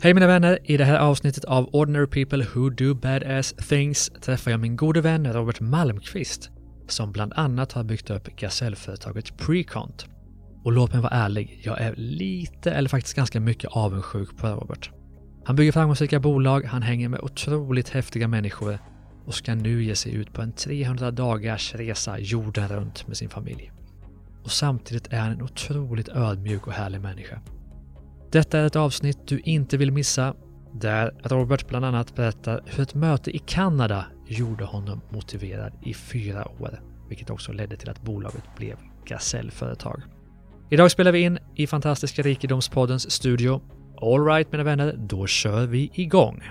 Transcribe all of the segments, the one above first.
Hej mina vänner! I det här avsnittet av Ordinary People Who Do Badass Things träffar jag min gode vän Robert Malmqvist som bland annat har byggt upp gasellföretaget Precont. Och låt mig vara ärlig, jag är lite, eller faktiskt ganska mycket avundsjuk på Robert. Han bygger framgångsrika bolag, han hänger med otroligt häftiga människor och ska nu ge sig ut på en 300 dagars resa jorden runt med sin familj. Och samtidigt är han en otroligt ödmjuk och härlig människa. Detta är ett avsnitt du inte vill missa, där Robert bland annat berättar hur ett möte i Kanada gjorde honom motiverad i fyra år, vilket också ledde till att bolaget blev Gasellföretag. Idag spelar vi in i fantastiska Rikedomspoddens studio. Alright mina vänner, då kör vi igång!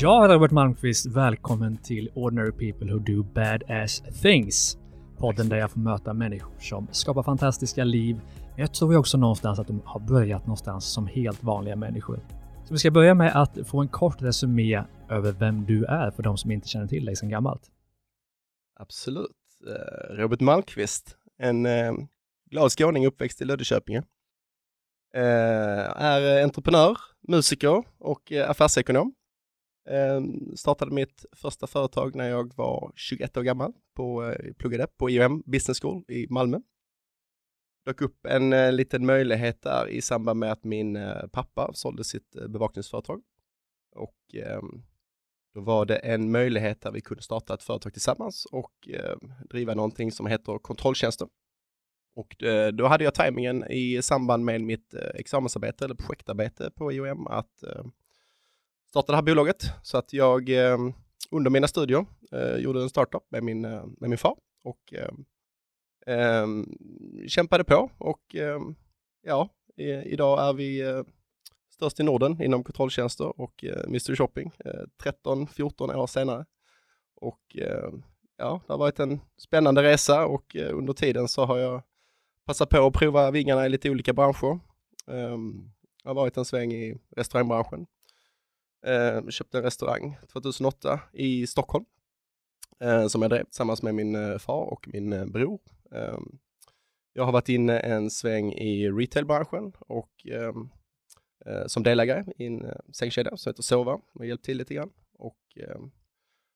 Ja, Robert Malmqvist, välkommen till Ordinary People Who Do Badass Things. Podden där jag får möta människor som skapar fantastiska liv. Men jag tror också någonstans att de har börjat någonstans som helt vanliga människor. Så vi ska börja med att få en kort resumé över vem du är för de som inte känner till dig sedan gammalt. Absolut. Eh, Robert Malmqvist, en eh, glad skåning uppväxt i Löddeköpinge. Eh, är entreprenör, musiker och affärsekonom. Ehm, startade mitt första företag när jag var 21 år gammal, på, eh, pluggade på IOM Business School i Malmö dök upp en eh, liten möjlighet där i samband med att min eh, pappa sålde sitt eh, bevakningsföretag. Och eh, då var det en möjlighet där vi kunde starta ett företag tillsammans och eh, driva någonting som heter kontrolltjänster. Och eh, då hade jag tajmingen i samband med mitt eh, examensarbete eller projektarbete på IOM att startade det här bolaget. Så att jag eh, under mina studier eh, gjorde en startup med min, eh, med min far och eh, kämpade på och eh, ja, i, idag är vi eh, störst i Norden inom kontrolltjänster och eh, Mystery Shopping 13-14 år senare. Och ja, det har varit en spännande resa och eh, under tiden så har jag passat på att prova vingarna i lite olika branscher. Ehm, um, jag har varit en sväng i restaurangbranschen. Eh, köpte en restaurang 2008 i Stockholm eh, som jag drev tillsammans med min eh, far och min eh, bror. Eh, jag har varit inne en sväng i retailbranschen och ehm, eh, som delägare i en eh, sängkedja som heter Sova och hjälpt till lite grann. Och, ehm,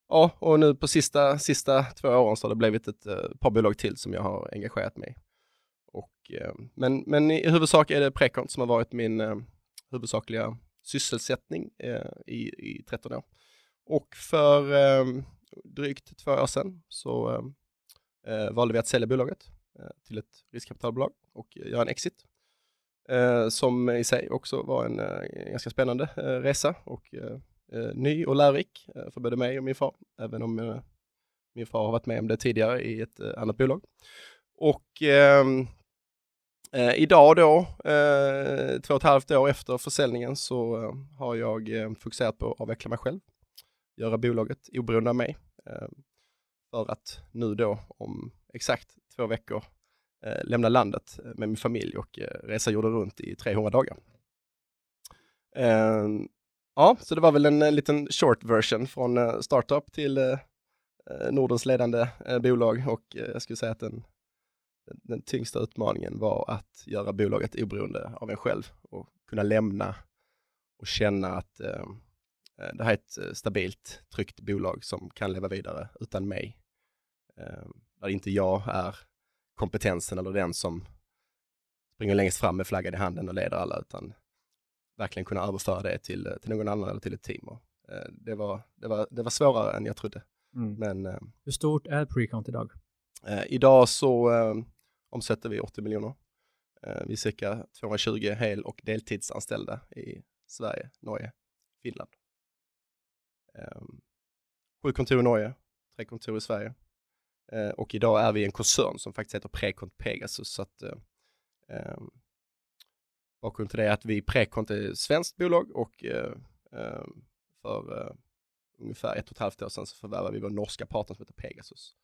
ja, och nu på sista, sista två åren så har det blivit ett eh, par bolag till som jag har engagerat mig i. Och, ehm, men, men i huvudsak är det Precont som har varit min eh, huvudsakliga sysselsättning eh, i, i 13 år. Och för eh, drygt två år sedan så eh, eh, valde vi att sälja bolaget eh, till ett riskkapitalbolag och göra en exit. Eh, som i sig också var en eh, ganska spännande eh, resa och eh, ny och lärorik för både mig och min far, även om min far har varit med om det tidigare i ett annat bolag. Och ehm, Eh, idag då, eh, två och ett halvt år efter försäljningen, så eh, har jag eh, fokuserat på att avveckla mig själv, göra bolaget oberoende av mig. Eh, för att nu då om exakt två veckor eh, lämna landet eh, med min familj och eh, resa jorden runt i 300 dagar. Eh, ja, så det var väl en, en liten short version från eh, startup till eh, Nordens ledande bolag och jag skulle säga att den, den, tyngsta utmaningen var att göra bolaget oberoende av en själv och kunna lämna och känna att det här är ett stabilt, tryggt bolag som kan leva vidare utan mig Eh, där inte jag är kompetensen eller den som springer längst fram med flaggan i handen och leder alla, utan verkligen kunna överföra det till, till någon annan eller till ett team. Och, eh, det, var, det, var, det var svårare än jag trodde. Mm. Men, eh, Hur stort är Precount idag? Eh, idag så eh, omsätter vi 80 miljoner. Eh, vi är cirka 220 hel och deltidsanställda i Sverige, Norge, Finland. Ehm, sju kontor i Norge, tre kontor i Sverige. Eh, och idag är vi en koncern som faktiskt heter Precont Pegasus. Så att, eh, ehm, bakgrunden till det är att vi Precont är ett svenskt bolag och eh, ehm, för eh, ungefär ett och ett halvt år sedan så förvärvade vi vår norska partner som heter Pegasus.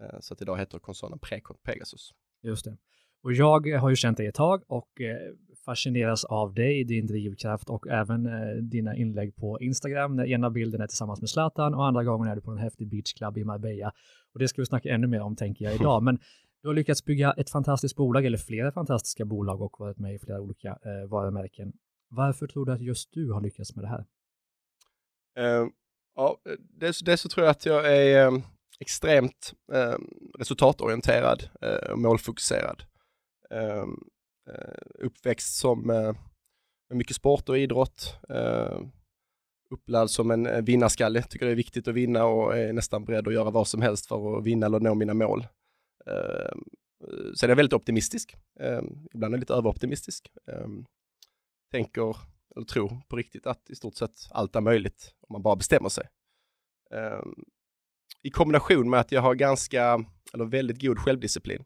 Eh, så att idag heter koncernen Precont Pegasus. Just det. Och jag har ju känt dig ett tag och eh, fascineras av dig, din drivkraft och även eh, dina inlägg på Instagram. När ena bilden är tillsammans med Zlatan och andra gången är du på en häftig beachclub i Marbella. Och det ska vi snacka ännu mer om tänker jag idag. Men du har lyckats bygga ett fantastiskt bolag, eller flera fantastiska bolag och varit med i flera olika eh, varumärken. Varför tror du att just du har lyckats med det här? Uh, ja, dels, dels så tror jag att jag är extremt ehm, eh, resultatorienterad uh, och målfokuserad. Ehm, eh, uppväxt som eh, med mycket sport och idrott. eh, upplärd som en eh, vinnarskalle, tycker det är viktigt att vinna och är nästan beredd att göra vad som helst för att vinna eller nå mina mål. Ehm, Sen är jag väldigt optimistisk, ibland är jag lite överoptimistisk. Tänker eller tror på riktigt att i stort sett allt är möjligt om man bara bestämmer sig. I kombination med att jag har ganska, eller väldigt god självdisciplin.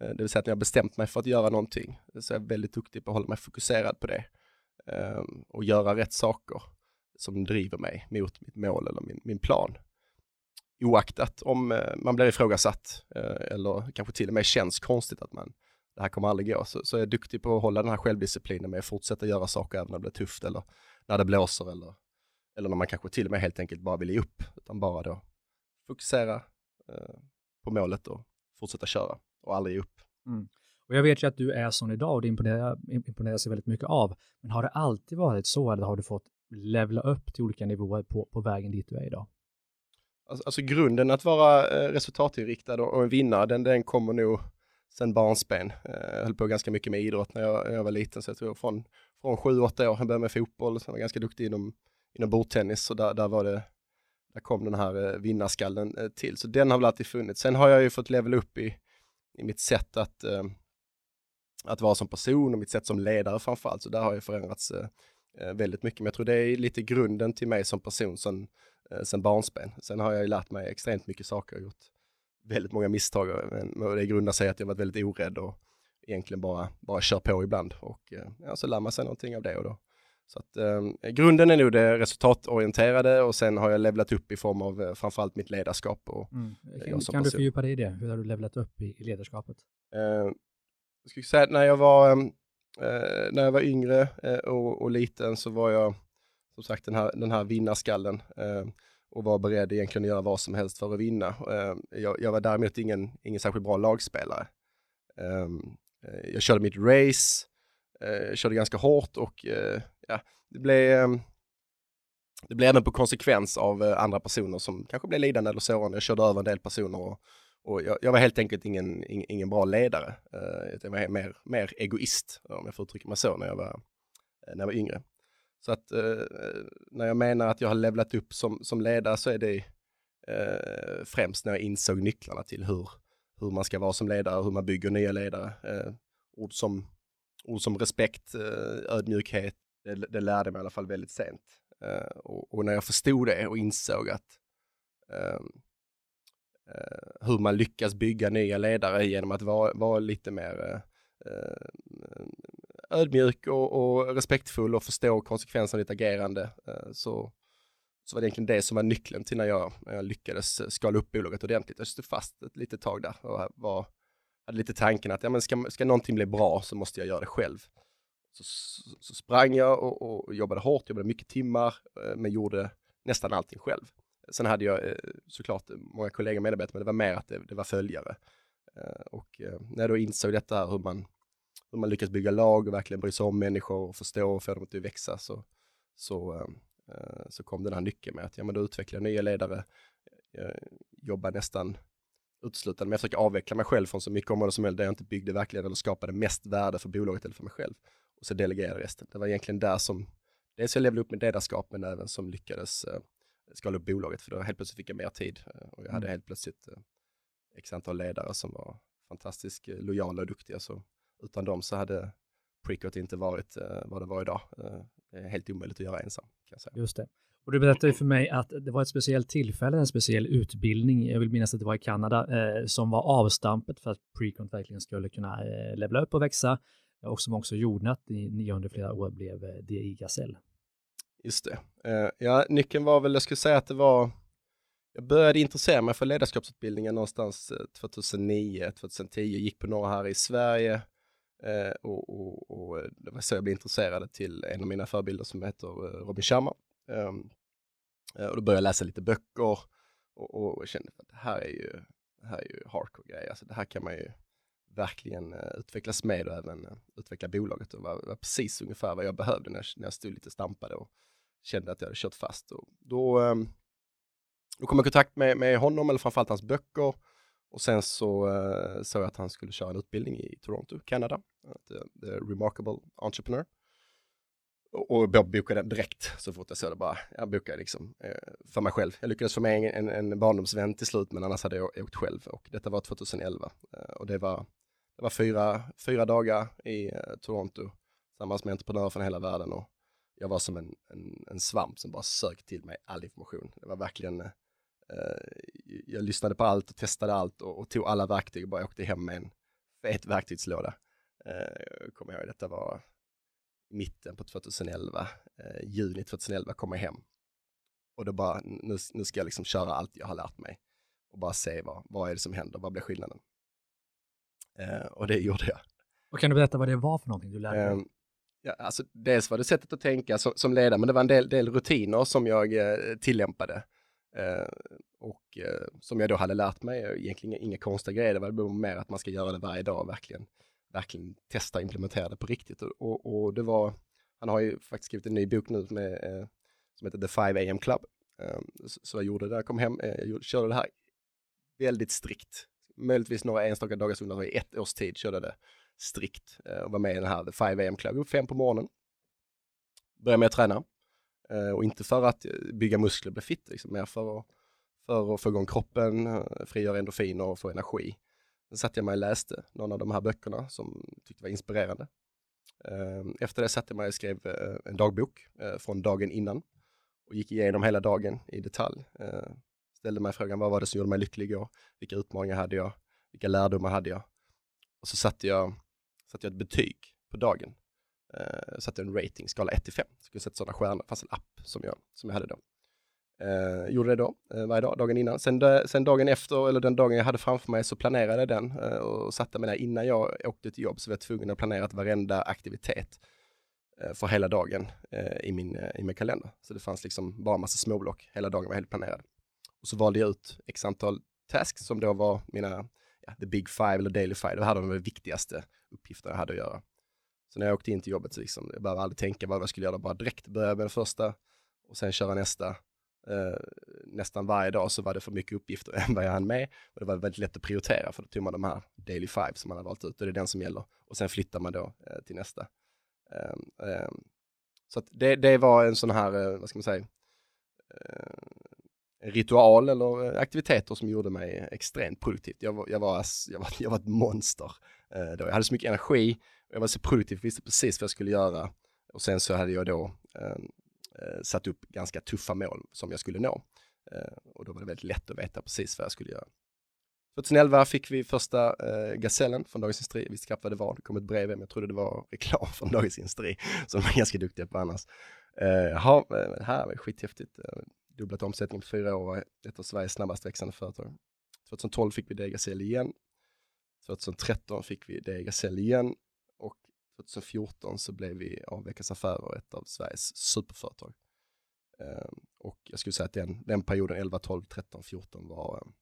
Eh, det vill säga att när jag bestämt mig för att göra någonting så är jag väldigt duktig på att hålla mig fokuserad på det. Ehm, och göra rätt saker som driver mig mot mitt mål eller min, min plan. Oaktat om eh, man blir ifrågasatt eh, eller kanske till och med känns konstigt att man det här kommer aldrig gå. Så, så är jag duktig på att hålla den här självdisciplinen med att fortsätta göra saker även när det blir tufft eller när det blåser eller, eller när man kanske till och med helt enkelt bara vill ge upp. Utan bara då fokusera eh, på målet och fortsätta köra och aldrig ge upp. Mm. Och jag vet ju att du är sån idag och det imponerar, imponerar sig väldigt mycket av. Men har det alltid varit så eller har du fått levla upp till olika nivåer på, på vägen dit du är idag? Alltså, alltså grunden att vara eh, resultatinriktad och, och en vinnare, den, den kommer nog sen barnsben. Jag eh, höll på ganska mycket med idrott när jag, när jag var liten, så jag tror från, från 7-8 år, jag började med fotboll, sen var jag ganska duktig inom, inom bordtennis, så där, där var det, där kom den här eh, vinnarskallen eh, till. Så den har väl alltid funnits. Sen har jag ju fått levela upp i, i mitt sätt att, eh, att vara som person och mitt sätt som ledare framförallt, så där har jag förändrats eh, eh, väldigt mycket. Men jag tror det är lite grunden till mig som person sen, sen barnsben. Sen har jag ju lärt mig extremt mycket saker och gjort väldigt många misstag. Men det grundar sig att jag varit väldigt orädd och egentligen bara, bara kör på ibland. Och eh, ja, så lär man sig någonting av det. Och då. Så att, eh, grunden är nog det resultatorienterade och sen har jag levlat upp i form av eh, framförallt mitt ledarskap. Och mm. Kan, kan du fördjupa dig i det? Hur har du levlat upp i, i ledarskapet? Eh, jag skulle säga att när jag var, eh, när jag var yngre eh, och, och, liten så var jag som sagt den här, den här vinnarskallen och var beredd egentligen att göra vad som helst för att vinna. Eh, jag, jag var däremot ingen, ingen särskilt bra lagspelare. Ehm, eh, jag körde mitt race, eh, jag körde ganska hårt och ja, det blev ehm, det blev även på konsekvens av eh, andra personer som kanske blev lidande eller sårande. Jag körde över en del personer och, och jag, jag, var helt enkelt ingen, ingen, ingen bra ledare. Eh, jag var mer, mer egoist, om jag får uttrycka mig så, när jag var, eh, när jag var yngre. Så att när jag menar att jag har levlat upp som, som ledare så är det främst när jag insåg nycklarna till hur, hur man ska vara som ledare, hur man bygger nya ledare. Ord, som, ord som respekt, ödmjukhet, det, det lärde mig i alla fall väldigt sent. Uh, och, och, när jag förstod det och insåg att ehm, uh, hur man lyckas bygga nya ledare genom att vara, vara lite mer eh, ödmjuk och, och respektfull och förstå konsekvenserna av ditt agerande så, så var det egentligen det som var nyckeln till när jag, när jag lyckades skala upp bolaget ordentligt. Jag stod fast ett litet tag där och var, hade lite tanken att ja, men ska, ska någonting bli bra så måste jag göra det själv. Så, så, så sprang jag och, och, jobbade hårt, jobbade mycket timmar, eh, men gjorde nästan allting själv. Sen hade jag eh, såklart många kollegor och medarbetare, men det var mer att det, det var följare. Eh, och när jag då insåg detta här, hur man hur man lyckas bygga lag och verkligen bry sig om människor och förstå och få dem att växa så, så, så kom den här nyckeln med att ja, men då utvecklar jag nya ledare, jobbar nästan uteslutande men jag försöker avveckla mig själv från så mycket områden som möjligt där jag inte byggde verkligen eller skapade mest värde för bolaget eller för mig själv. Och så delegera resten. Det var egentligen där som, dels jag levde upp med ledarskap men även som lyckades äh, skala upp bolaget för då helt plötsligt fick jag mer tid äh, och jag hade mm. helt plötsligt äh, x antal ledare som var fantastiskt lojala och duktiga. Så utan dem så hade Precoat inte varit eh, vad det var idag. Eh, det är helt omöjligt att göra ensam. Kan säga. Just det. Och du berättade för mig att det var ett speciellt tillfälle, en speciell utbildning, jag vill minnas att det var i Kanada, eh, som var avstampet för att Precont verkligen skulle kunna eh, levla upp och växa och som också gjorde att ni under flera år blev eh, DI Gasell. Just det. Eh, ja, nyckeln var väl, jag skulle säga att det var jag började intressera mig för ledarskapsutbildningen någonstans eh, 2009, 2010, gick på några här i Sverige och, och, och, det var så jag blev intresserad till en av mina förebilder som heter Robin Sharma. Um, och då började jag läsa lite böcker och, och kände att det här är ju, det här är ju hardcore grejer, alltså det här kan man ju verkligen eh, utvecklas med och även eh, utveckla bolaget och var, var precis ungefär vad jag behövde när, när jag stod lite stampade och kände att jag hade kört fast. Och då, ehm, då kom jag i kontakt med, med honom, eller framförallt hans böcker. Och sen så uh, såg jag att han skulle köra en utbildning i Toronto, Kanada. The, the Remarkable Entrepreneur. Och, och jag bokade direkt så fort jag såg det bara. Jag bokade liksom uh, för mig själv. Jag lyckades få med en, en, en barndomsvän till slut, men annars hade jag åkt själv. Och detta var 2011. Uh, och det var, det var fyra, fyra dagar i eh, Toronto tillsammans med entreprenörer från hela världen. Och jag var som en, en, en svamp som bara sökte till mig all information. Det var verkligen eh, eh, jag lyssnade på allt och testade allt och, och, tog alla verktyg och bara åkte hem med en fet verktygslåda. Eh, kommer jag ihåg, detta var mitten på 2011, eh, juni 2011 kom jag hem. Och då bara, nu, nu ska jag liksom köra allt jag har lärt mig och bara se vad, vad är det som händer, vad blir skillnaden? Uh, och det gjorde jag. Och kan du berätta vad det var för någonting du lärde dig? Um, ja, alltså, dels var det sättet att tänka som, som ledare, men det var en del, del rutiner som jag tillämpade. Eh, och eh, som jag då hade lärt mig, egentligen inga konstiga grejer, det var mer att man ska göra det varje dag, verkligen, verkligen testa och implementera det på riktigt. Och, och det var, han har ju faktiskt skrivit en ny bok nu med, eh, som heter The 5 AM Club. Så jag gjorde det, jag kom hem, jag körde det här väldigt strikt. Möjligtvis några enstaka dagars undantag, i ett års tid körde det strikt eh, och var med i den här The 5 AM Club, upp fem på morgonen. Började med att träna, eh, och inte för att bygga muskler och bli fit, liksom, mer för att, för att få igång kroppen, eh, frigöra endorfiner och få energi. Sen satte jag mig och läste någon av de här böckerna som tyckte var inspirerande. Efter det satte jag mig och skrev en dagbok från dagen innan och gick igenom hela dagen i detalj. Ställde mig frågan vad var det som gjorde mig lycklig igår? Vilka utmaningar hade jag? Vilka lärdomar hade jag? Och så satte jag, satte jag ett betyg på dagen eh, satte en rating, skala 1 till 5. Skulle sätta sådana stjärnor, fast en app som jag, som jag hade då. Eh, gjorde det då eh, varje dag, dagen innan. Sen, sen dagen efter, eller den dagen jag hade framför mig, så planerade jag den eh, och satte mig där. Innan jag åkte till jobb så var jag tvungen att planera varenda aktivitet eh, för hela dagen eh, i, min, eh, i min kalender. Så det fanns liksom bara massa småblock, hela dagen var helt planerad. Och så valde jag ut x antal tasks som då var mina, ja, the big five eller daily five, det här var de viktigaste uppgifterna jag hade att göra. Så när jag åkte in till jobbet så liksom, jag behövde aldrig tänka vad jag skulle göra, bara direkt börja med den första och sen köra nästa. Eh, nästan varje dag så var det för mycket uppgifter än vad jag hann med och det var väldigt lätt att prioritera för då tog man de här daily five som man hade valt ut och det är den som gäller och sen flyttar man då eh, till nästa. Eh, så det, det var en sån här, eh, vad ska man säga, eh, ritual eller eh, aktiviteter som gjorde mig extremt produktiv. Jag var, jag var, jag var, jag var ett monster. Eh, då. Jag hade så mycket energi, jag var så produktiv, visste precis vad jag skulle göra. Och sen så hade jag då ehm, eh, satt upp ganska tuffa mål som jag skulle nå. Eh, och då var det väldigt lätt att veta precis vad jag skulle göra. 2011 fick vi första eh, Gazellen från Dagens Industri. Vi visste vad det var. Det kom ett brev men jag trodde det var reklam från Dagens Industri som de är ganska duktiga på annars. Eh, jaha, eh, det här var skithäftigt. Dubblat omsättningen på fyra år, ett av Sveriges snabbast växande företag. 2012 fick vi det igen. 2013 fick vi det igen och 2014 så blev vi av Veckans Affärer ett av Sveriges superföretag. Ehm, och jag skulle säga att den, den perioden 11, 12, 13, 14 var,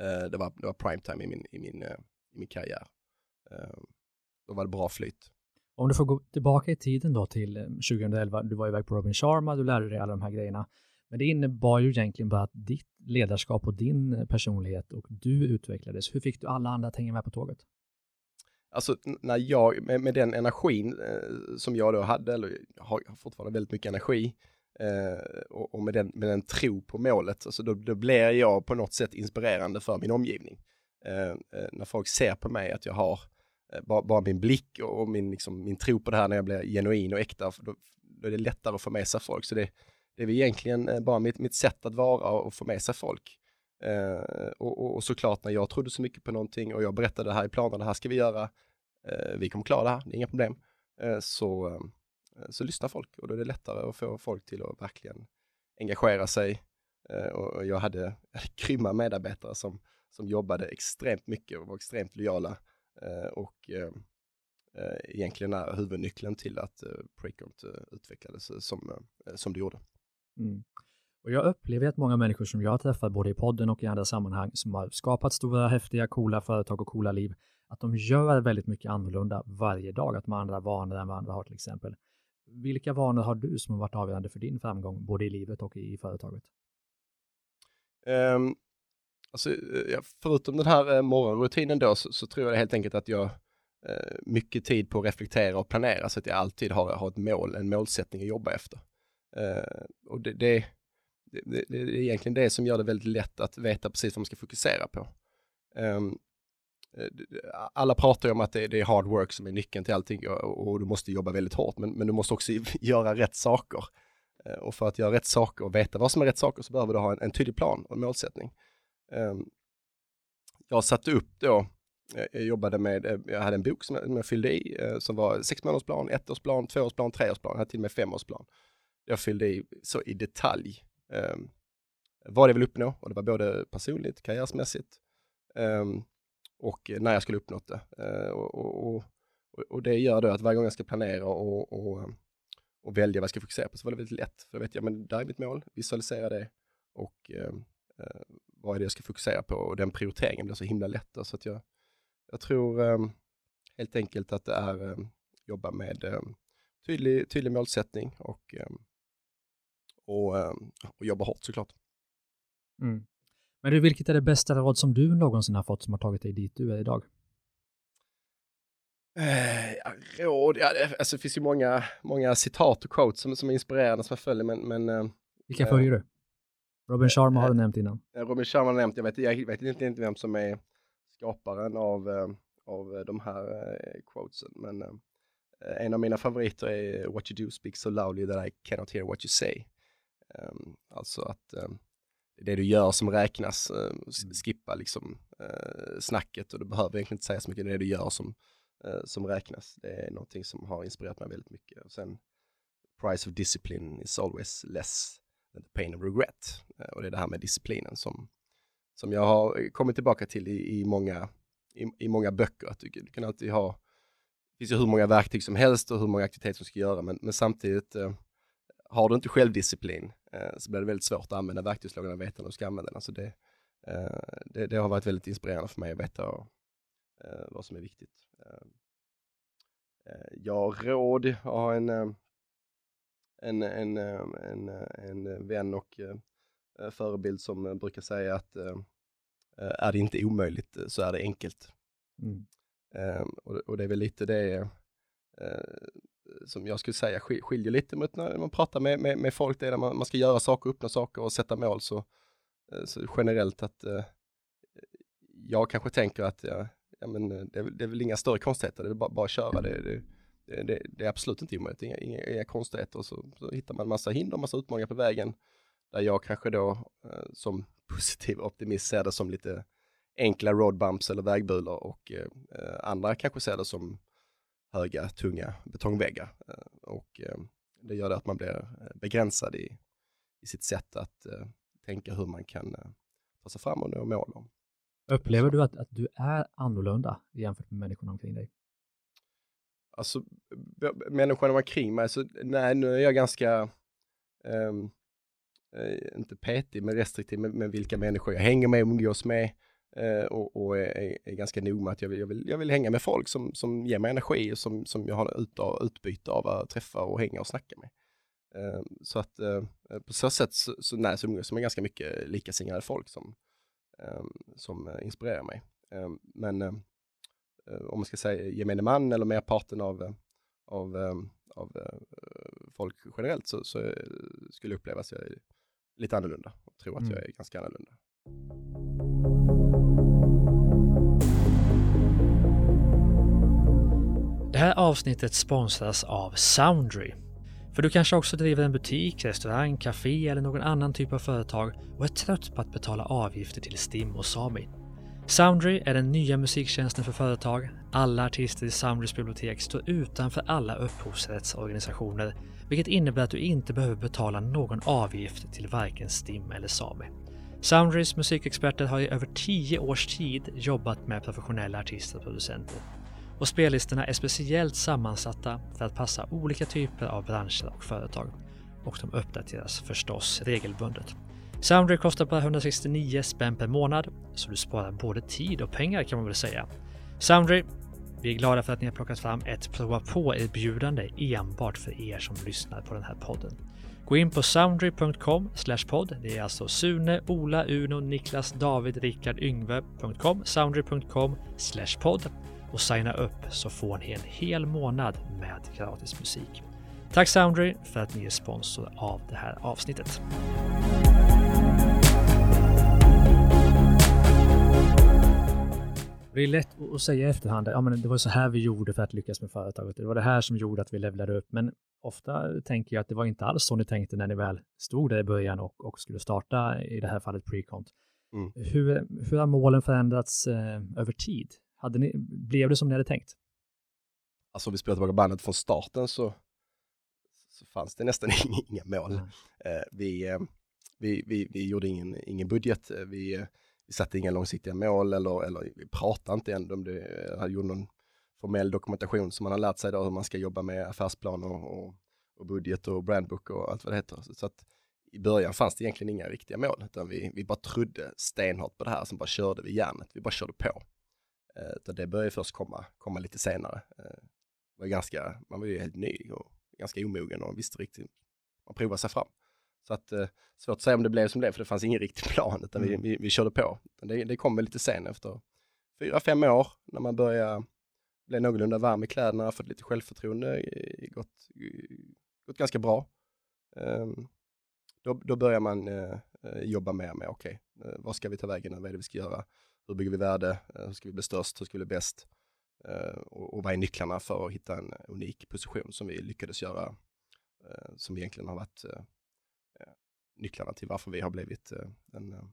eh, det var, det var prime time i min, i min, eh, i min karriär. Ehm, då var det bra flyt. Om du får gå tillbaka i tiden då till eh, 2011, du var iväg på Robin Sharma, du lärde dig alla de här grejerna. Men det innebar ju egentligen bara att ditt ledarskap och din eh, personlighet och du utvecklades. Hur fick du alla andra att hänga med på tåget? Alltså när jag, med, med den energin eh, som jag då hade, eller har, har fortfarande väldigt mycket energi, eh, och, och, med, den, med den tro på målet, alltså då, då blir jag på något sätt inspirerande för min omgivning. Eh, eh när folk ser på mig att jag har eh, bara, bara, min blick och, och min, liksom, min tro på det här när jag blir genuin och äkta, då, då är det lättare att få med sig folk. Så det, det är egentligen eh, bara mitt, mitt sätt att vara och få med sig folk. Eh, och, och, och, såklart när jag trodde så mycket på någonting och jag berättade det här i planen, det här ska vi göra, eh, vi kommer klara det här, det är inga problem. eh, så, eh, så lyssnar folk och då är det lättare att få folk till att verkligen engagera sig Eh, och jag hade, jag hade grymma medarbetare som, som jobbade extremt mycket och var extremt lojala. Eh, och eh, eh egentligen är huvudnyckeln till att Precont utvecklades som, som det gjorde. Mm. Och jag upplever att många människor som jag har träffat både i podden och i andra sammanhang som har skapat stora, häftiga, coola företag och coola liv, att de gör väldigt mycket annorlunda varje dag, att de har andra vanor än vad andra har till exempel. Vilka vanor har du som har varit avgörande för din framgång, både i livet och i företaget? Um, alltså, eh, förutom den här eh, morgonrutinen då så, så, tror jag helt enkelt att jag eh, mycket tid på att reflektera och planera så att jag alltid har, har ett mål, en målsättning att jobba efter. Uh, och det, det, det, det, är egentligen det som gör det väldigt lätt att veta precis vad man ska fokusera på. Um, alla pratar ju om att det, det, är hard work som är nyckeln till allting och, och du måste jobba väldigt hårt, men, men du måste också göra rätt saker. Eh, och för att göra rätt saker och veta vad som är rätt saker så behöver du ha en, en tydlig plan och en målsättning. Um, jag satte upp då, jag jobbade med, jag hade en bok som jag, som jag fyllde i som var sex månadersplan, ettårsplan, tvåårsplan, treårsplan, jag hade till och med femårsplan. Jag fyllde i så i detalj um, vad jag vill uppnå och det var både personligt, karriärsmässigt um, och när jag skulle uppnå det. Uh, och, och, och, och, det gör då att varje gång jag ska planera och, och och välja vad jag ska fokusera på så var det väldigt lätt. För då vet jag, men där är mitt mål, visualisera det och ehm, eh, vad är det jag ska fokusera på och den prioriteringen blir så himla lätt. då, Så att jag, jag tror helt enkelt att det är eh, jobba med tydlig, tydlig målsättning och, um, och, eh, och jobba hårt såklart. Mm. Men du, vilket är det bästa råd som du någonsin har fått som har tagit dig dit du är idag? Eh, råd, ja, det, alltså, det finns ju många, många citat och quotes som, som är inspirerande som jag följer, men... men eh, Vilka följer du? Robin Sharma har du nämnt innan. Robin Sharma har nämnt, jag vet, jag vet inte, inte vem som är skaparen av, eh, av de här eh, quotesen, men eh, en av mina favoriter är What you do speaks so loudly that I cannot hear what you say. Um, alltså att um, det du gör som räknas, uh, skippa liksom uh, snacket och du behöver egentligen inte säga så mycket, det är det du gör som, eh, som räknas. Det är någonting som har inspirerat mig väldigt mycket. Och sen, price of discipline is always less than the pain of regret. Eh, och det är det här med disciplinen som, som jag har kommit tillbaka till i, i många, i, i, många böcker. Att du, du, kan alltid ha, det finns ju hur många verktyg som helst och hur många aktiviteter som ska göra, men, men samtidigt eh, har du inte självdisciplin eh, så blir det väldigt svårt att använda verktygslådan och veta när du ska använda den. Alltså det, eh, det, det, har varit väldigt inspirerande för mig att veta eh, vad som är viktigt. Eh, eh, ja, råd, jag har en, eh, en, en, en, en vän och förebild som brukar säga att är det inte omöjligt så är det enkelt. Mm. Och, det är väl lite det som jag skulle säga skiljer lite mot när man pratar med, med, med folk, det är när man, man, ska göra saker, uppnå saker och sätta mål så, eh, så generellt att eh, jag kanske tänker att ja, ja, men eh, det, är, det är väl inga större konstigheter, det är bara, bara att köra. Det, det, det, det är absolut inte omöjligt, inga, inga, inga konstigheter. Och så, så hittar man massa hinder, massa utmaningar på vägen. Där jag kanske då eh, som positiv optimist ser det som lite enkla roadbumps eller vägbulor och eh, andra kanske ser det som höga, tunga betongväggar. Eh, och eh, det gör det att man blir eh, begränsad i, i sitt sätt att tänka hur man kan ta sig fram och nå mål. Upplever du att, att du är annorlunda jämfört med människorna omkring dig? Alltså, människorna omkring mig, så nej, nu är jag ganska, um, inte petig, men restriktiv med, med, vilka människor jag hänger med och umgås med. Uh, och, och är, är, ganska nog med att jag vill, jag vill, jag vill hänga med folk som, som ger mig energi och som, som jag har ut, utbyte av att träffa och hänga och snacka med. Uh, så att uh, på så sätt så, så, nej, så umgås jag med ganska mycket likasinnade folk som, som eh, inspirerar mig. Men eh, eh, om man ska säga gemene man eller merparten av, av, av folk generellt så, så skulle jag uppleva att jag är lite annorlunda och tror att mm. jag är ganska annorlunda. Här avsnittet sponsras av Soundry för du kanske också driver en butik, restaurang, café eller någon annan typ av företag och är trött på att betala avgifter till STIM och Sami. Soundry är den nya musiktjänsten för företag. Alla artister i Soundrys bibliotek står utanför alla upphovsrättsorganisationer, vilket innebär att du inte behöver betala någon avgift till varken STIM eller Sami. Soundrys musikexperter har i över 10 års tid jobbat med professionella artister och producenter. Och spellistorna är speciellt sammansatta för att passa olika typer av branscher och företag. Och de uppdateras förstås regelbundet. Soundry kostar bara 169 spänn per månad, så du sparar både tid och pengar kan man väl säga. Soundry, vi är glada för att ni har plockat fram ett prova på-erbjudande enbart för er som lyssnar på den här podden. Gå in på soundry.com podd. Det är alltså Sune, Ola, Uno, Niklas, David, Rickard, Yngve.com, soundry.com podd och signa upp så får ni en hel månad med gratis musik. Tack Soundry för att ni är sponsor av det här avsnittet. Det är lätt att säga i efterhand, ja men det var så här vi gjorde för att lyckas med företaget. Det var det här som gjorde att vi levlade upp. Men ofta tänker jag att det var inte alls så ni tänkte när ni väl stod där i början och, och skulle starta, i det här fallet Precont. Mm. Hur, hur har målen förändrats eh, över tid? Hade ni, blev det som ni hade tänkt? Alltså om vi spelar tillbaka bandet från starten så, så fanns det nästan inga mål. Mm. Eh, vi, eh, vi, vi, vi gjorde ingen, ingen budget. Vi, vi satte inga långsiktiga mål eller, eller vi pratade inte ändå om det. Jag gjorde någon formell dokumentation som man har lärt sig då hur man ska jobba med affärsplan och, och, och budget och brandbook och allt vad det heter. Så, så att i början fanns det egentligen inga riktiga mål, utan vi, vi bara trodde stenhårt på det här, som bara körde vi järnet, vi bara körde på. Eh, det började först komma, komma lite senare. Eh, var ganska, man var ju helt ny och ganska omogen och visste riktigt, man provade sig fram. Så att eh, svårt att säga om det blev som det för det fanns ingen riktig plan, utan mm. vi, vi, vi, körde på. Det, det kom väl lite sen efter fyra, fem år, när man började bli någorlunda varm i kläderna, fått lite självförtroende, gått, gått ganska bra. Um, då, då börjar man jobba mer med, okej, okay, vad ska vi ta vägen, vad är det vi ska göra, hur bygger vi värde, uh, hur ska vi bli störst, hur ska vi bli bäst, och, och vad är nycklarna för att hitta en unik position som vi lyckades göra, som egentligen har varit nycklarna till varför vi har blivit eh, den eh,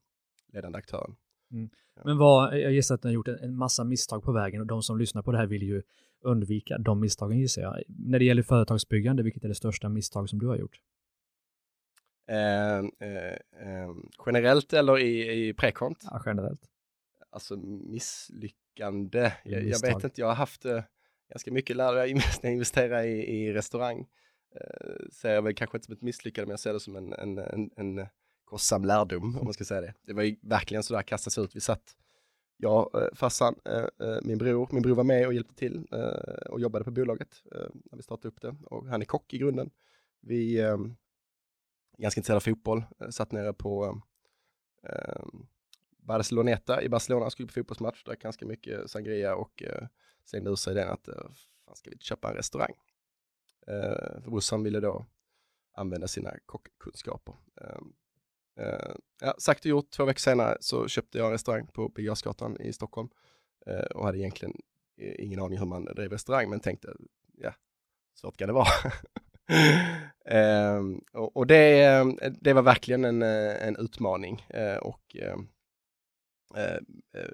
ledande aktören. Mm. Men vad, jag gissar att ni har gjort en massa misstag på vägen och de som lyssnar på det här vill ju undvika de misstagen gissar jag. När det gäller företagsbyggande, vilket är det största misstag som du har gjort? Eh, eh, eh, generellt eller i, i prekont? Ja, generellt. Alltså misslyckande. Jag, jag, vet inte, jag har haft eh, ganska mycket lära investera i, i restaurang eh, ser jag väl kanske inte som ett misslyckande, men jag ser det som en, en, en, en kostsam lärdom, om man ska säga det. Det var ju verkligen sådär kastas ut. Vi satt, jag, eh, farsan, eh, eh, min bror, min bror var med och hjälpte till och jobbade på bolaget när vi startade upp det. Och han är kock i grunden. Vi är ganska intresserade av fotboll, satt nere på Barceloneta i Barcelona, skulle på fotbollsmatch, drack ganska mycket sangria och eh, slängde ur sig den att eh, fan ska vi inte köpa en restaurang? Eh, för brorsan ville då använda sina kockkunskaper. Eh, eh, ja, sagt och gjort, två veckor senare så köpte jag en restaurang på Birger i Stockholm eh, och hade egentligen eh, ingen aning hur man drev restaurang, men tänkte, ja, svårt kan det vara. eh, och, och det, eh, det var verkligen en, en utmaning eh, och eh, Eh, eh,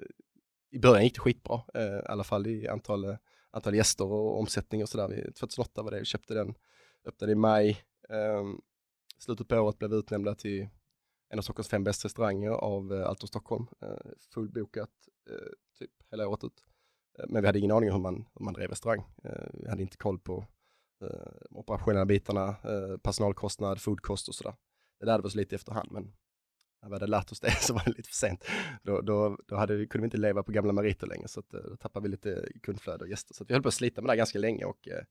i början gick det skitbra, eh, i alla fall i antal antal gäster och omsättning och sådär. 2008 var det, vi köpte den, öppnade i maj. Ehm, slutet på året blev vi utnämnda till en av Stockholms fem bästa restauranger av eh, Alto Stockholm. Eh, fullbokat eh, typ hela året ut. Men vi hade ingen aning om hur man, hur man drev restaurang. vi hade inte koll på eh, operationella bitarna, personalkostnad, foodkost och sådär. Det lärde vi oss lite efterhand, men när vi hade lärt oss det så var det lite för sent. Då, då, då hade vi, kunde vi inte leva på gamla meriter längre, så att, eh, då tappade vi lite kundflöde och gäster. Så vi höll på att slita med det ganska länge och eh,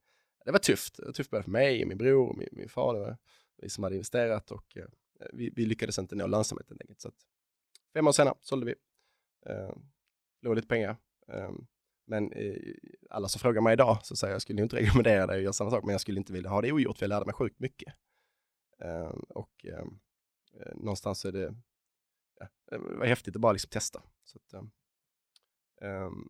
det var tufft. Det var tufft både för mig, och min bror och min, min far. Det var vi som hade investerat och eh, vi, vi, lyckades inte nå lönsamhet helt enkelt. Så att, fem år senare sålde vi. Eh, låg lite pengar. Eh, men eh, alla som frågar mig idag så säger jag, jag skulle inte rekommendera dig att göra samma sak, men jag skulle inte vilja ha det ogjort, för jag lärde mig sjukt mycket. Eh, och eh, någonstans är det, ja, det var häftigt att bara liksom testa. Så att, um,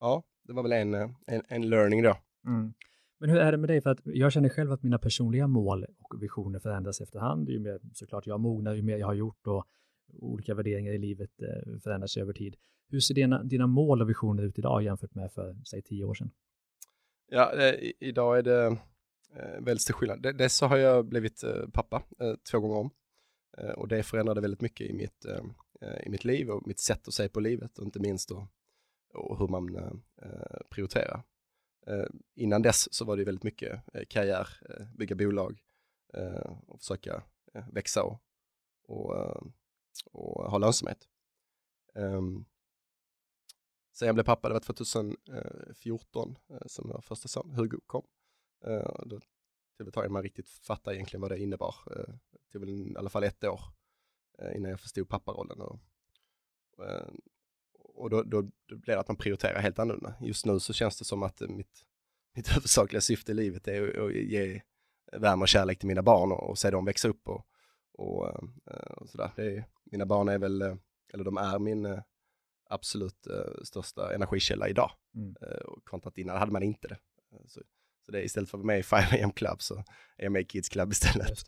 ja, det var väl en, en, en learning då. Mm. Men hur är det med dig? För att jag känner själv att mina personliga mål och visioner förändras efterhand. Ju mer såklart jag mognar, ju mer jag har gjort och olika värderingar i livet förändras över tid. Hur ser dina, dina mål och visioner ut idag jämfört med för, säg, tio år sedan? Ja, eh, idag är det eh, väldigt stor skillnad. Dels så har jag blivit eh, pappa eh, två gånger om eh, Eh, och det förändrade väldigt mycket i mitt, eh, eh, i mitt liv och mitt sätt att se på livet och inte minst då, och hur man prioriterar. innan dess så var det väldigt mycket karriär, bygga bolag och försöka växa och, och, och ha lönsamhet. Ehm, sen jag blev pappa, det var 2014 som jag första son, Hugo, kom. Då tog det tag innan man riktigt fattade egentligen vad det innebar. Eh, det tog väl i alla fall ett år innan jag förstod papparollen. Och, och då, då, då blev det att man prioriterar helt annorlunda. Just nu så känns det som att mitt, mitt huvudsakliga syfte i livet är att ge värme och kärlek till mina barn och, och se dem växa upp och, och, och sådär. Är, mina barn är väl, eller de är min absolut största energikälla idag. Mm. Kontra att innan hade man inte det. Så, så det är istället för att vara med i 5am Club så är jag med i Kids Club istället.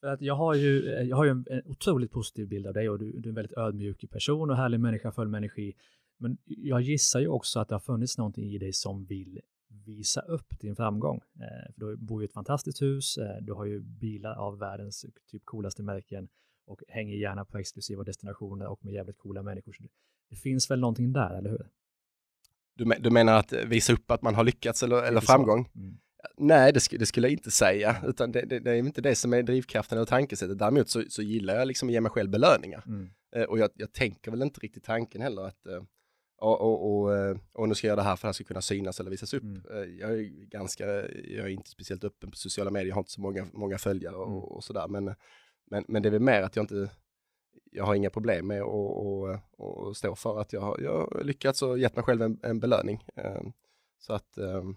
För att jag har ju, eh, jag har ju en, en otroligt positiv bild av dig och du, du är en väldigt ödmjuk person och härlig människa, full med energi. Men jag gissar ju också att det har funnits någonting i dig som vill visa upp din framgång. Eh, för du bor ju i ett fantastiskt hus, eh, du har ju bilar av världens typ coolaste märken och hänger gärna på exklusiva destinationer och med jävligt coola människor. Så det finns väl någonting där, eller hur? Du, du menar att visa upp att man har lyckats eller, eller framgång? Mm. Nej, det, sk det, skulle jag inte säga, utan det, det, det, är inte det som är drivkraften och tankesättet. Däremot så, så gillar jag liksom att ge mig själv belöningar. Mm. Eh, och jag, jag, tänker väl inte riktigt tanken heller att eh, och, och, och, eh, och, nu ska jag göra det här för att det ska kunna synas eller visas upp. Mm. Eh, jag är ganska, jag är inte speciellt öppen på sociala medier, jag har inte så många, många följare och, mm. och sådär. Men, men, men det är väl mer att jag inte, jag har inga problem med att stå för att jag har, jag har lyckats och gett mig själv en, en belöning. Ehm, så att ehm,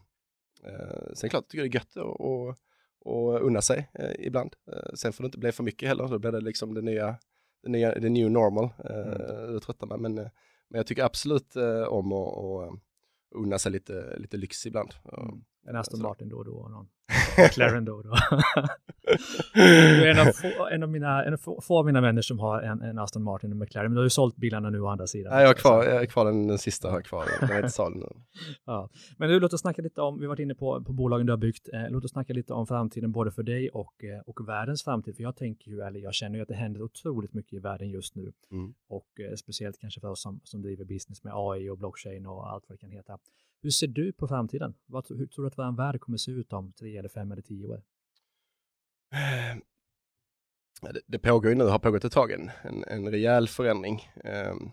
eh, sen klart tycker jag det är gött och, och unna sig eh, ibland. Eh, sen får det inte bli för mycket heller, då blir det liksom det nya, det nya, det new normal. Mm. Det tröttar man, men, men jag tycker absolut om att unna sig lite, lite lyx ibland. Mm. En Aston Martin då och då och någon McLaren då och då. en av, få, en av mina, en av få, få av mina vänner som har en, en Aston Martin och McLaren, men du har ju sålt bilarna nu å andra sidan. Nej, jag, har kvar, jag är kvar den, den sista har jag kvar, den är inte såld nu. ja. Men nu låt oss snacka lite om, vi har varit inne på, på bolagen du har byggt, eh, låt oss snacka lite om framtiden både för dig och, eh, och världens framtid, för jag tänker ju, eller jag känner ju att det händer otroligt mycket i världen just nu mm. och eh, speciellt kanske för oss som, som driver business med AI och blockchain och allt vad det kan heta. Hur ser du på framtiden? Vad, hur tror du att vår värld kommer se ut om tre eller fem eller tio år? Eh, det, det pågår ju nu, har pågått ett tag, en, en, en rejäl förändring. Um,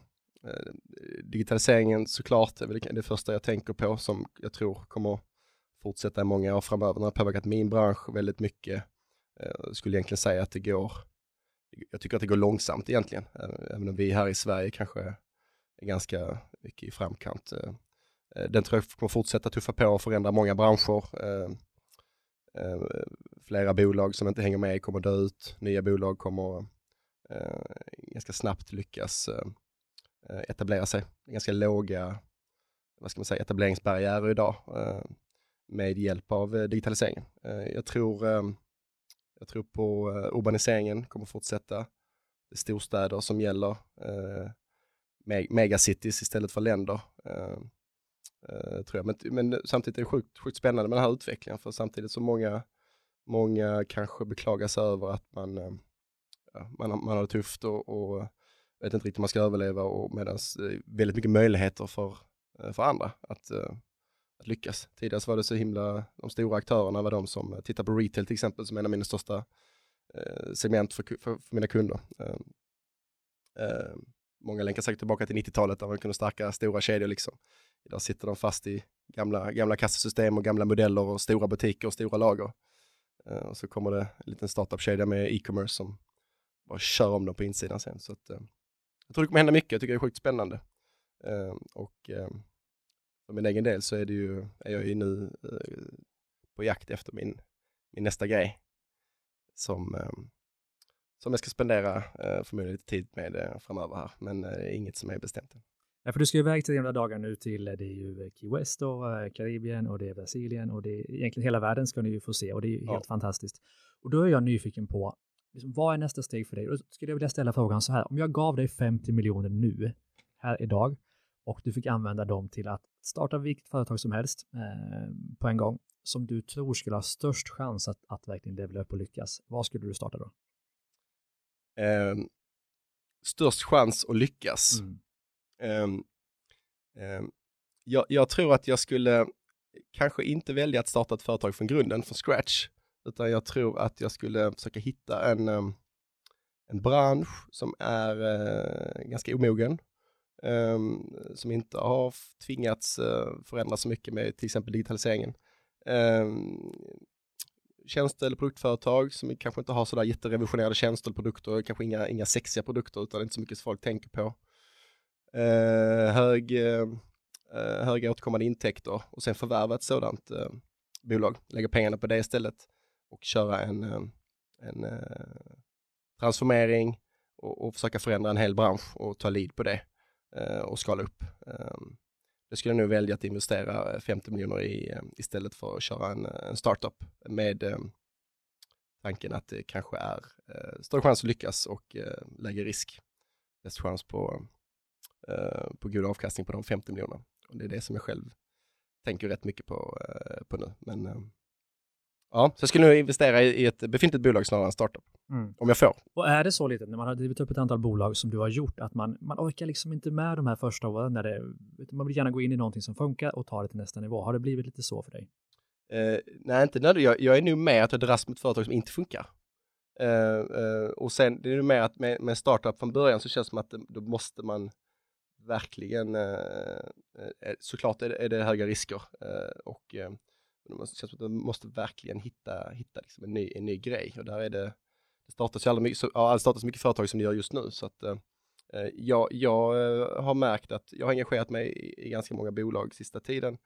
digitaliseringen såklart är väl det första jag tänker på som jag tror kommer fortsätta i många år framöver. Den har påverkat min bransch väldigt mycket. Eh, jag skulle egentligen säga att det går, jag tycker att det går långsamt egentligen, även om vi här i Sverige kanske är ganska mycket i framkant. Eh, den tror jag kommer fortsätta tuffa på och förändra många branscher. Eh, eh, flera bolag som inte hänger med kommer dö ut. Nya bolag kommer eh, ganska snabbt lyckas eh, etablera sig. Ganska låga vad ska man säga, etableringsbarriärer idag med hjälp av digitaliseringen. Jag tror, jag tror på urbaniseringen kommer fortsätta. Det är storstäder som gäller, megacities istället för länder. Uh, tror jag. Men, men samtidigt är det sjukt, sjukt spännande med den här utvecklingen för samtidigt så många, många kanske beklagar sig över att man, uh, man, man har det tufft och, och vet inte riktigt hur man ska överleva och medan uh, eh, väldigt mycket möjligheter för, för andra att, att lyckas. Tidigare så var det så himla, de stora aktörerna var de som tittar på retail till exempel som är en av mina största segment för, för, för mina kunder. Många länkar säkert tillbaka till 90-talet där man kunde stärka stora kedjor liksom. Idag sitter de fast i gamla, gamla kassasystem och gamla modeller och stora butiker och stora lager. Eh, och så kommer det en liten startup-kedja med e-commerce som bara kör om dem på insidan sen. Så att, eh, jag tror det kommer hända mycket, jag tycker det är sjukt spännande. Eh, och för min egen del så är, det ju, är jag ju nu på jakt efter min, min nästa grej. Som, som jag ska spendera förmodligen lite tid med framöver här, men inget som är bestämt än. Ja, för du ska iväg till några dagar nu till, det är ju Key West och eh, Karibien och det är Brasilien och det är egentligen hela världen ska ni ju få se och det är ju ja. helt fantastiskt. Och då är jag nyfiken på, liksom, vad är nästa steg för dig? Då skulle jag vilja ställa frågan så här, om jag gav dig 50 miljoner nu, här idag, och du fick använda dem till att starta vilket företag som helst eh, på en gång, som du tror skulle ha störst chans att, att verkligen levela upp och lyckas, vad skulle du starta då? Eh, störst chans att lyckas? Mm. Eh, jag, jag, tror att jag skulle kanske inte välja att starta ett företag från grunden, från scratch, utan jag tror att jag skulle försöka hitta en, ehm, en bransch som är eh, ganska omogen, um, som inte har tvingats uh, förändras så mycket med till exempel digitaliseringen. Um, tjänste eller produktföretag som kanske inte har sådär jätterevisionerade tjänster eller produkter, kanske inga, inga sexiga produkter utan inte så mycket som folk tänker på. Eh, hög, eh, eh höga återkommande intäkter och sen förvärva ett sådant eh, bolag, lägga pengarna på det istället och köra en, eh, en eh, transformering och, och försöka förändra en hel bransch och ta lead på det. Eh, och skala upp. Ehm, jag skulle jag nog välja att investera eh, 50 miljoner i eh, istället för att köra en, eh, en startup med tanken att det kanske är eh, större chans att lyckas och lägre risk. Bäst chans på, på god avkastning på de 50 miljonerna. Och det är det som jag själv tänker rätt mycket på, på nu. Men Ja, så jag skulle nog investera i ett befintligt bolag snarare än startup. Mm. Om jag får. Och är det så lite när man har drivit upp ett antal bolag som du har gjort att man, man orkar liksom inte med de här första åren när det, man vill gärna gå in i någonting som funkar och ta det till nästa nivå. Har det blivit lite så för dig? Uh, nej, inte nödvändigt. Jag, jag är nog med att jag dras med ett företag som inte funkar. Uh, uh, och sen det är det med att med, med startup från början så känns det som att det, då måste man verkligen, såklart är det, är det höga risker och det känns som att man måste verkligen hitta, hitta liksom en, ny, en ny grej och där är det, det startas ju mycket, så, ja, det startas mycket företag som det gör just nu så att eh, eh jag, jag eh, har märkt att jag har engagerat mig i, i ganska många bolag sista tiden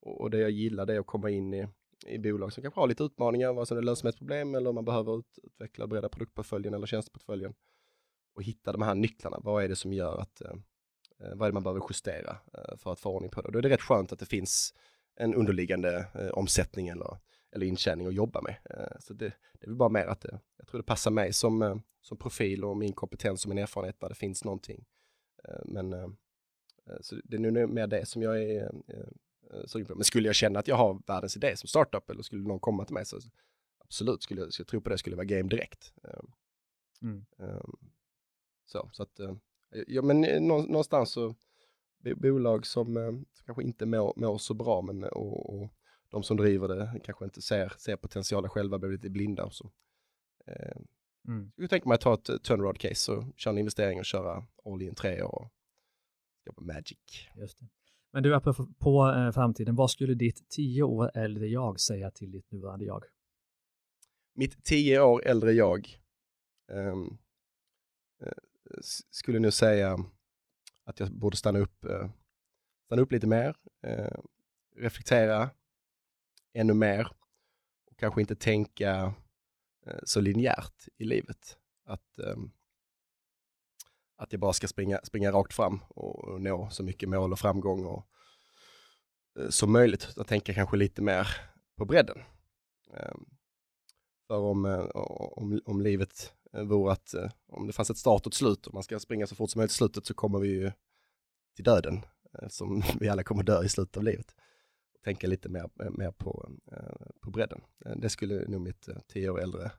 och, och det jag gillar det är att komma in i, i bolag som kanske har lite utmaningar, vad som är lönsamhetsproblem eller om man behöver ut, utveckla och bredda produktportföljen eller tjänsteportföljen och hitta de här nycklarna. Vad är det som gör att, eh, eh vad är det man behöver justera eh, för att få ordning på det? Och då är det rätt skönt att det finns en underliggande eh, omsättning eller, eller intjäning att jobba med. Eh, så det, det är väl bara mer att det, jag tror det passar mig som, eh, som profil och min kompetens och min erfarenhet när det finns någonting. Eh, men eh, eh, så det är nu mer det som jag är sugen på. Men skulle jag känna att jag har världens idé som startup eller skulle någon komma till mig så absolut, skulle jag, skulle jag tro på det, skulle det vara game direkt. Mm. Så, så att, ja men någonstans så bolag som, eh, som kanske inte mår, mår så bra men och, och, de som driver det kanske inte ser, ser potentialen själva, blir lite blinda och så. Eh, mm. Jag tänker mig att ta ett turnaround case och köra en investering och köra all in tre år och skapa magic. Just det. Men du, på, på eh, framtiden, vad skulle ditt tio år äldre jag säga till ditt nuvarande jag? Mitt tio år äldre jag um, skulle nu säga att jag borde stanna upp, eh, stanna upp lite mer, eh, reflektera ännu mer och kanske inte tänka eh, så linjärt i livet. Att, ehm, att jag bara ska springa, springa rakt fram och nå så mycket mål och framgång och, som möjligt. Jag tänker kanske lite mer på bredden. Ehm, för om, om, om livet vore att eh, om det fanns ett start och ett slut och man ska springa så fort som möjligt i slutet så kommer vi ju till döden som vi alla kommer dö i slutet av livet. Tänka lite mer, eh, mer på, på bredden. Det skulle nog mitt tio år äldre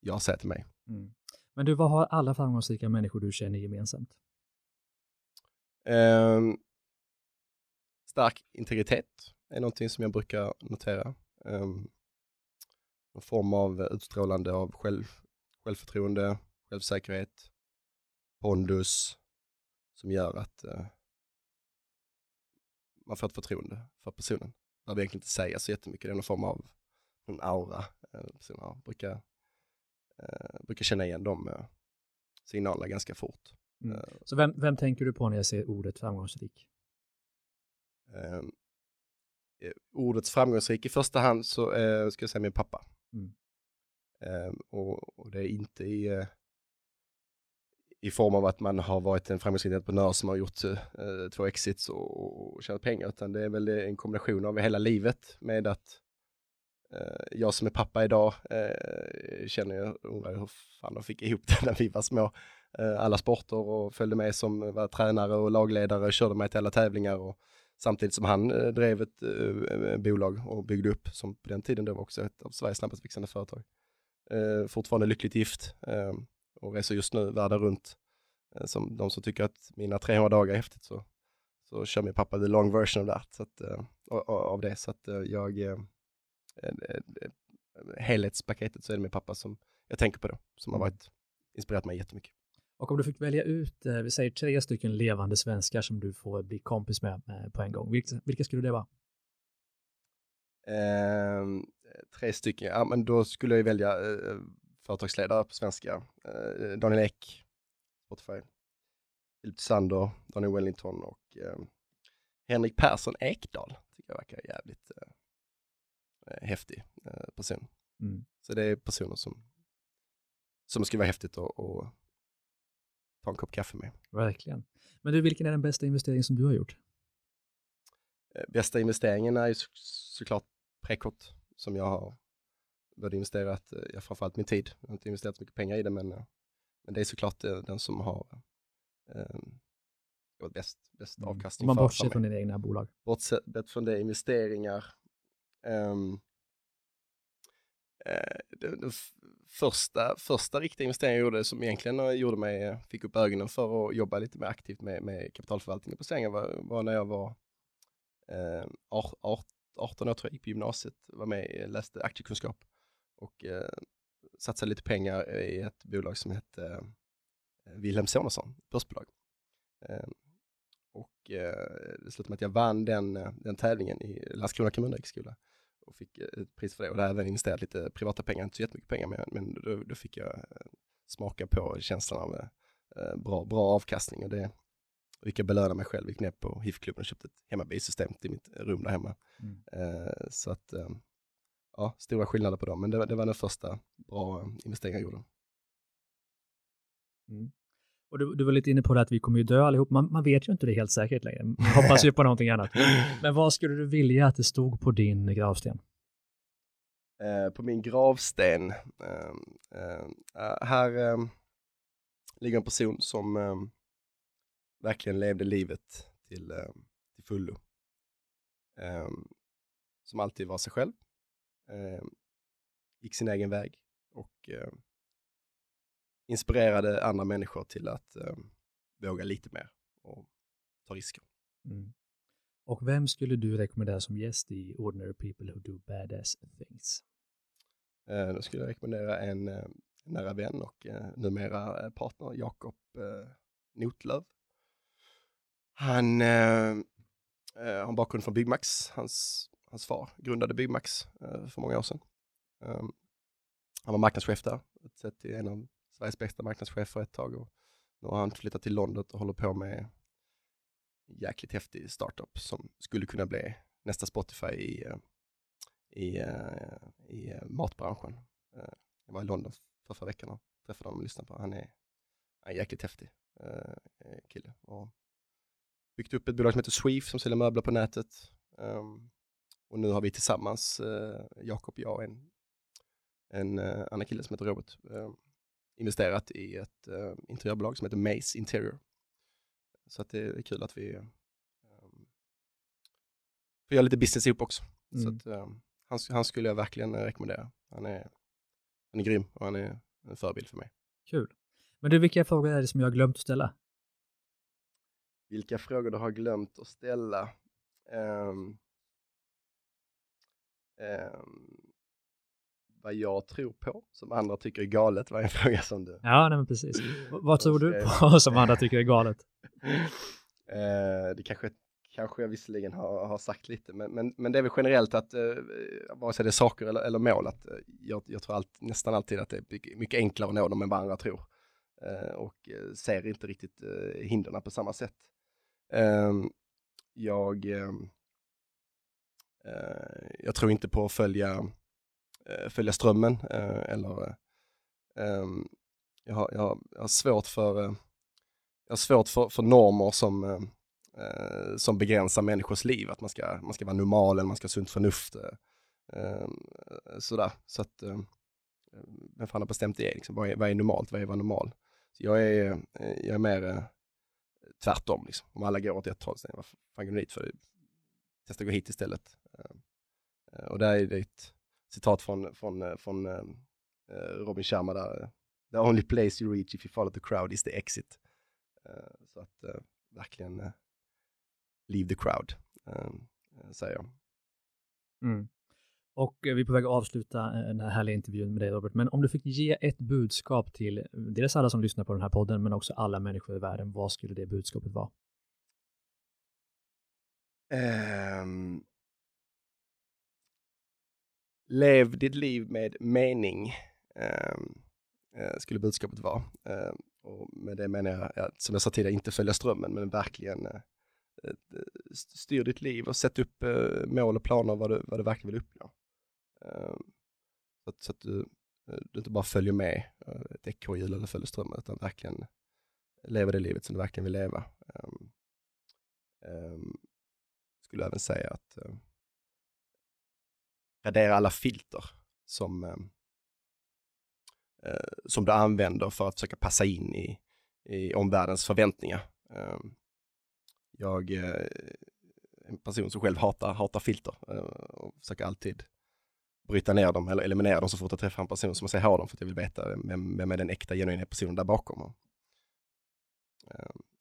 jag säga till mig. Mm. Men du, vad har alla framgångsrika människor du känner gemensamt? Um, stark integritet är någonting som jag brukar notera. Um, någon form av utstrålande av själv, självförtroende, självsäkerhet, pondus som gör att eh, man får ett förtroende för personen. Där vi egentligen inte säga så jättemycket, det är någon form av en aura. Eh, brukar, eh, brukar känna igen de eh, signalerna ganska fort. Mm. Eh, så vem, vem tänker du på när jag ser ordet framgångsrik? Ehm, eh, ordets framgångsrik i första hand så eh, ska jag säga min pappa. Mm. Um, och, och, det är inte i, uh, i form av att man har varit en framgångsrik entreprenör som har gjort uh, två exits och, och tjänat pengar, utan det är väl en kombination av hela livet med att eh, jag som är pappa idag eh, känner jag, undrar hur fan de fick ihop det när vi var små. Eh, alla sporter och följde med som var tränare och lagledare, körde mig till alla tävlingar och samtidigt som han eh, drev ett eh, bolag och byggde upp, som på den tiden då var också ett av Sveriges snabbast växande företag. Eh, fortfarande lyckligt gift eh, och reser just nu världen runt. Eh, som de som tycker att mina 300 dagar är häftigt så, så kör min pappa the long version of that, så att, av det. Så att jag, helhetspaketet så är det min pappa som jag tänker på då, som har mm. varit inspirerat mig jättemycket. Och om du fick välja ut, vi säger tre stycken levande svenskar som du får bli kompis med på en gång, vilka, vilka skulle det vara? Eh, tre stycken, ja men då skulle jag välja eh, företagsledare på svenska. Eh, Daniel Ek, Spotify. Filip Sander, Daniel Wellington och eh, Henrik Persson Ekdal. Tycker jag verkar jävligt eh, eh häftig eh, person. Mm. Så det är personer som, som skulle vara häftigt att ta en kopp kaffe med. Verkligen. Men du, vilken är den bästa investeringen som du har gjort? Eh, bästa investeringen är ju så, såklart Prekort som jag har både investerat, eh, ja, framförallt min tid, jag har inte investerat så mycket pengar i det, men, eh, men det är såklart den som har eh, bäst, bäst mm. avkastning. Om man bortser från dina egna bolag? Bortsett från det, investeringar. Um, Eh, den, den första, första riktiga investeringen jag gjorde som egentligen eh, gjorde mig, eh, fick upp ögonen för att jobba lite mer aktivt med, med kapitalförvaltningen på svängen, var, var när jag var eh, 18 år tror jag, gick på gymnasiet, var med, läste aktiekunskap och eh, satsade lite pengar i ett bolag som hette eh, Wilhelm Sonesson, börsbolag. Eh, och eh, det slutade med att jag vann den, den tävlingen i Landskrona kommunräkskola och fick eh, ett pris för det och där även investerat lite privata pengar, inte så jättemycket pengar men, men då, då fick jag eh, smaka på känslan av bra, bra avkastning och det, och gick jag belöna mig själv, gick ner på HIF-klubben och köpte ett hemmabilsystem till mitt rum där hemma. Mm. Eh, så att, eh, ja, stora skillnader på dem, men det, det var den första bra investeringen jag gjorde. Mm. Och du, du var lite inne på det att vi kommer ju dö allihop. Man, man vet ju inte det helt säkert längre. Man hoppas ju på någonting annat. Men vad skulle du vilja att det stod på din gravsten? Eh, på min gravsten, ehm, ehm, eh, här ehm, ligger en person som verkligen levde livet till, eh, till fullo. Som alltid var sig själv, gick sin egen väg och inspirerade andra människor till att våga lite mer och ta risker. Mm. Och vem skulle du rekommendera som gäst i Ordinary People Who Do Badass Things? Uh, då skulle jag rekommendera en, uh, nära vän och uh, numera partner, Jakob uh, Notlöv. Han eh, eh, har en bakgrund från Byggmax. Hans, hans far grundade Byggmax eh, för många år sedan. Um, han var marknadschef där, sett till en av Sveriges bästa marknadschef för ett tag och nu har han flyttat till London och håller på med jäkligt häftig startup som skulle kunna bli nästa Spotify i, eh, i, eh, i eh, matbranschen. Jag var i London för förra veckan och träffade honom och lyssnade på. Han är, han är jäkligt häftig kille och byggt upp ett bolag som heter Sweef som säljer möbler på nätet. Ehm, och nu har vi tillsammans, Jakob, jag och en, en annan kille som heter Robert, ehm, investerat i ett uh, interiörbolag som heter Mace Interior. Så att det är kul att vi um, får göra lite business ihop också. Mm. Så att, um, han, han, skulle jag verkligen rekommendera. Han är, han är grym och han är en förebild för mig. Kul. Men du, vilka frågor är det som jag har glömt att ställa? vilka frågor du har glömt att ställa. Um, um, vad jag tror på, som andra tycker är galet, var en fråga som du... Ja, nej, men precis. vad tror du på som andra tycker är galet? uh, det kanske, kanske jag visserligen har, har sagt lite, men, men, men det är väl generellt att, uh, vare sig det är saker eller, eller mål, att uh, jag, jag tror allt, nästan alltid att det är mycket enklare att nå dem än vad andra tror. Uh, och ser inte riktigt uh, hindren på samma sätt. Ehm, jag, ehm, eh, jag tror inte på att följa, eh, Eh, följa strömmen eh, eller eh, ehm, jag har, jag, har, jag har svårt för, eh, jag har svårt för, för normer som, som begränsar människors liv, att man ska, man ska vara normal, eller man ska ha sunt förnuft. Ehm, sådär, så att vem fan har bestämt det? Liksom, vad, är, vad är normalt? Vad är vad normal? Så jag är, jag är mer tvärtom. Liksom. Om alla går åt ett håll, så vad fan går ni dit för? Testa att gå hit istället. Ehm, och där är det ett citat från, från, från uh, Robin Sharma där. The only place you reach if you follow the crowd is the exit. så att verkligen leave the crowd, säger jag. Mm. Och eh, vi är på väg att avsluta eh, den här härliga intervjun med dig Robert, men om du fick ge ett budskap till eh, dels alla som lyssnar på den här podden, men också alla människor i världen, vad skulle det budskapet vara? Um, lev ditt liv med mening, ehm, eh, skulle budskapet vara. Eh, och med det menar jag, ja, som jag sa tidigare, inte följa strömmen, men verkligen eh, eh styr ditt liv och sätt upp eh, mål och planer vad du, vad du verkligen vill uppnå. Ehm, så att, så att du, eh, du inte bara följer med eh, ett ekorrhjul eller följer strömmen, utan verkligen lever det livet som du verkligen vill leva. Ehm, skulle även säga att radera alla filter som, eh, eh, som du använder för att försöka passa in i, i omvärldens förväntningar. Eh, jag är en person som själv hatar, hatar filter eh, och försöker alltid bryta ner dem eller eliminera dem så fort jag träffar en person som jag säger har dem för att jag vill veta vem, vem är den äkta genuina personen där bakom.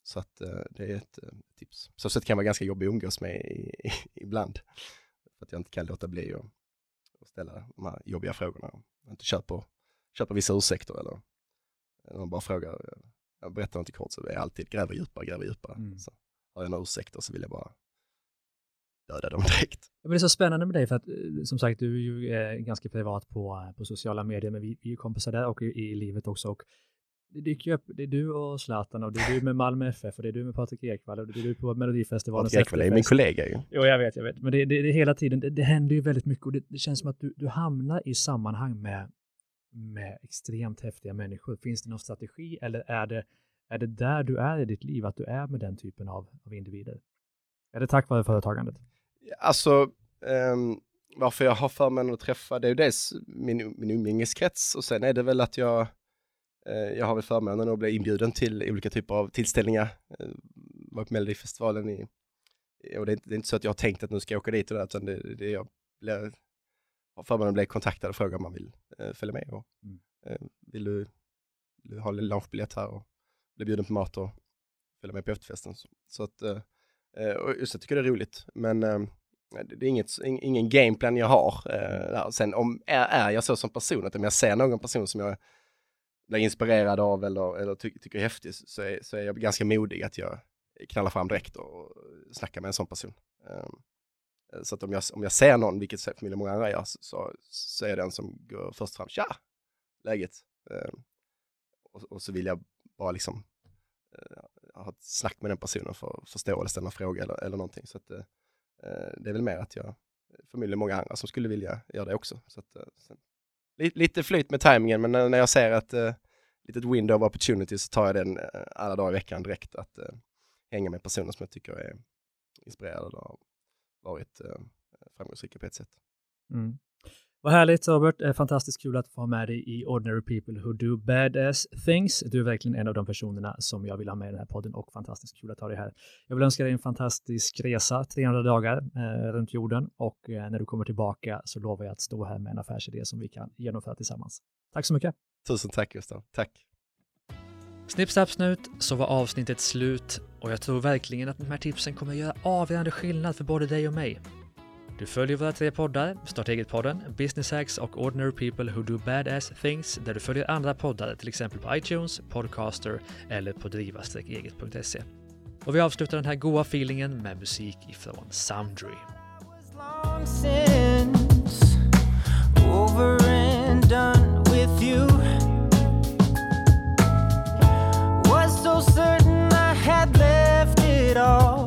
Så att eh, det är ett eh, tips. Så sätt kan vara ganska jobbig att umgås med ibland. För att jag inte kan låta bli att ställa de här jobbiga frågorna. Jag inte köper, köper vissa ursäkter eller när man bara frågar, jag berättar något kort så är jag alltid gräver djupare, gräver djupare. Mm. Så har jag några ursäkter så vill jag bara döda dem direkt. Ja, men det är så spännande med dig för att eh, som sagt du är ju eh, ganska privat på, eh, på sociala medier men vi, vi är kompisar där och i, i livet också och det dyker upp, det är du och Zlatan och det är du med Malmö FF och det är du med Patrik Ekwall och det är du på Melodifestivalen. Patrik Ekwall är min kollega ju. Jo, jag vet, jag vet. Men det, det, det hela tiden, det, det händer ju väldigt mycket och det, det känns som att du, du hamnar i sammanhang med, med extremt häftiga människor. Finns det någon strategi eller är det, är det där du är i ditt liv, att du är med den typen av, av individer? Är det tack vare företagandet? Alltså, um, varför jag har förmånen att träffa, det är ju dels min, min umgängeskrets och sen är det väl att jag, jag har väl förmånen att bli inbjuden till olika typer av tillställningar. Uh, var på Melodifestivalen i, och det är, inte, det är, inte, så att jag har tänkt att nu ska jag åka dit och där, utan det, det jag blir, har förmånen att bli kontaktad och fråga om man vill uh, följa med. Och, mm. vill, du, vill du ha en lunchbiljett här och bli bjuden på mat och följa med på efterfesten. Så, så att Eh, och just jag tycker det är roligt, men eh, det är inget, ingen gameplan jag har. Eh, sen om, är, är jag så som person, att om jag ser någon person som jag blir inspirerad av eller, eller ty tycker är häftig så är, så är jag ganska modig att jag knallar fram direkt och snackar med en sån person. Ehm, så att om jag, om jag ser någon, vilket förmodligen många andra gör, så, så är jag den som går först fram. Tja, läget? Ehm, och, och så vill jag bara liksom eh, ha ett snack med den personen för att förstå eller ställa en fråga eller, eller någonting. Så att, uh, det är väl mer att jag, förmodligen många andra som skulle vilja göra det också. Så att, uh, sen, lite, flyt med tajmingen, men när, jag ser eh, ett eh, litet window of opportunity så tar jag den eh, alla dagar i veckan direkt att eh, hänga med personer som jag tycker är inspirerade och har varit eh, framgångsrika på ett sätt. Mm. Vad härligt Robert, fantastiskt kul att få ha med dig i Ordinary People Who Do Badass Things. Du är verkligen en av de personerna som jag vill ha med i den här podden och fantastiskt kul att ha dig här. Jag vill önska dig en fantastisk resa, 300 dagar eh, runt jorden och eh, när du kommer tillbaka så lovar jag att stå här med en affärsidé som vi kan genomföra tillsammans. Tack så mycket. Tusen tack Gustav, tack. Snipp, snapp, snut så var avsnittet slut och jag tror verkligen att de här tipsen kommer göra avgörande skillnad för både dig och mig. Du följer våra tre poddar, Starta eget-podden, Business Hacks och Ordinary People Who Do Badass Things, där du följer andra poddar, till exempel på iTunes, Podcaster eller på driva-eget.se. Och vi avslutar den här goa feelingen med musik ifrån Soundry. Was so certain I had left it all